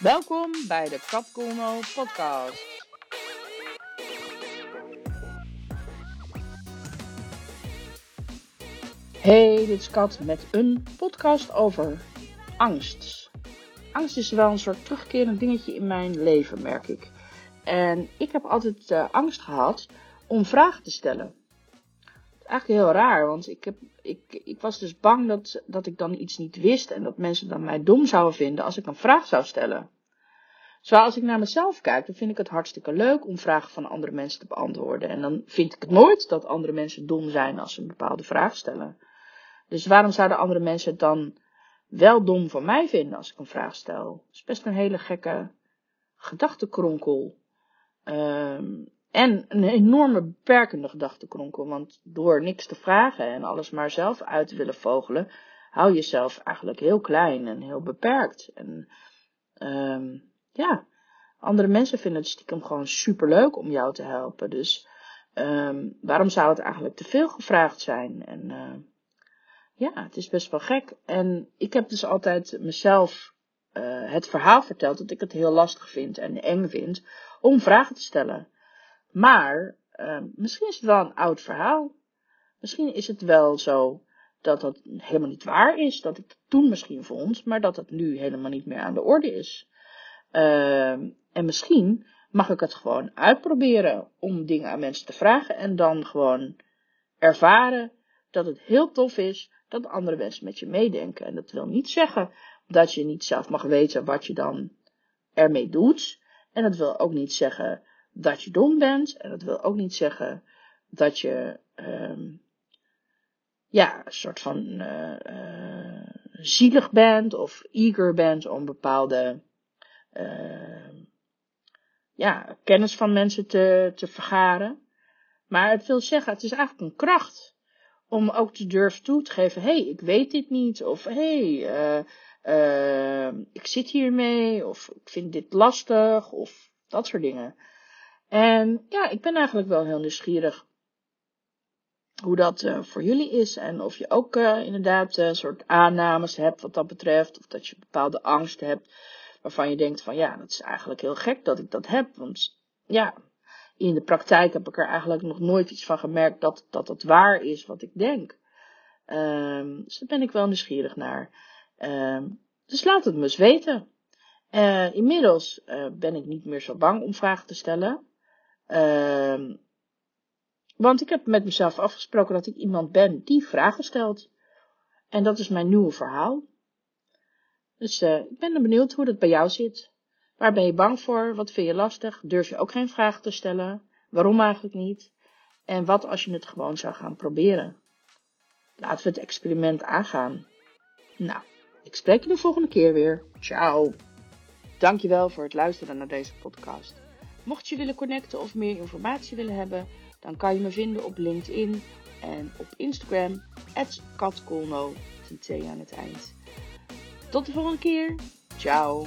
Welkom bij de Kat Colno podcast. Hey, dit is Kat met een podcast over angst. Angst is wel een soort terugkerend dingetje in mijn leven, merk ik. En ik heb altijd uh, angst gehad om vragen te stellen. Eigenlijk heel raar, want ik, heb, ik, ik was dus bang dat, dat ik dan iets niet wist en dat mensen dan mij dom zouden vinden als ik een vraag zou stellen. Zoals ik naar mezelf kijk, dan vind ik het hartstikke leuk om vragen van andere mensen te beantwoorden. En dan vind ik het nooit dat andere mensen dom zijn als ze een bepaalde vraag stellen. Dus waarom zouden andere mensen het dan wel dom van mij vinden als ik een vraag stel? Dat is best een hele gekke gedachtenkronkel. Um, en een enorme beperkende gedachtenkronkel. Want door niks te vragen en alles maar zelf uit te willen vogelen, hou je jezelf eigenlijk heel klein en heel beperkt. En um, ja, andere mensen vinden het stiekem gewoon superleuk om jou te helpen. Dus um, waarom zou het eigenlijk te veel gevraagd zijn? En uh, ja, het is best wel gek. En ik heb dus altijd mezelf uh, het verhaal verteld dat ik het heel lastig vind en eng vind om vragen te stellen. Maar uh, misschien is het wel een oud verhaal. Misschien is het wel zo dat dat helemaal niet waar is, dat ik het toen misschien vond, maar dat het nu helemaal niet meer aan de orde is. Uh, en misschien mag ik het gewoon uitproberen om dingen aan mensen te vragen en dan gewoon ervaren dat het heel tof is dat andere mensen met je meedenken. En dat wil niet zeggen dat je niet zelf mag weten wat je dan ermee doet. En dat wil ook niet zeggen dat je dom bent. En dat wil ook niet zeggen dat je um, ja, een soort van uh, zielig bent of eager bent om bepaalde uh, ja, kennis van mensen te, te vergaren. Maar het wil zeggen, het is eigenlijk een kracht om ook te durven toe te geven, hé, hey, ik weet dit niet, of hé, hey, uh, ik zit hiermee, of ik vind dit lastig, of dat soort dingen. En ja, ik ben eigenlijk wel heel nieuwsgierig hoe dat uh, voor jullie is en of je ook uh, inderdaad een soort aannames hebt wat dat betreft, of dat je bepaalde angst hebt waarvan je denkt van ja, dat is eigenlijk heel gek dat ik dat heb, want ja, in de praktijk heb ik er eigenlijk nog nooit iets van gemerkt dat dat het waar is wat ik denk. Um, dus daar ben ik wel nieuwsgierig naar. Um, dus laat het me eens weten. Inmiddels ben ik niet meer zo bang om vragen te stellen. Um, want ik heb met mezelf afgesproken dat ik iemand ben die vragen stelt. En dat is mijn nieuwe verhaal. Dus uh, ik ben benieuwd hoe dat bij jou zit. Waar ben je bang voor? Wat vind je lastig? Durf je ook geen vragen te stellen? Waarom eigenlijk niet? En wat als je het gewoon zou gaan proberen? Laten we het experiment aangaan. Nou, ik spreek je de volgende keer weer. Ciao. Dankjewel voor het luisteren naar deze podcast. Mocht je willen connecten of meer informatie willen hebben, dan kan je me vinden op LinkedIn en op Instagram, katkolno, T aan het eind. Tot de volgende keer. Ciao.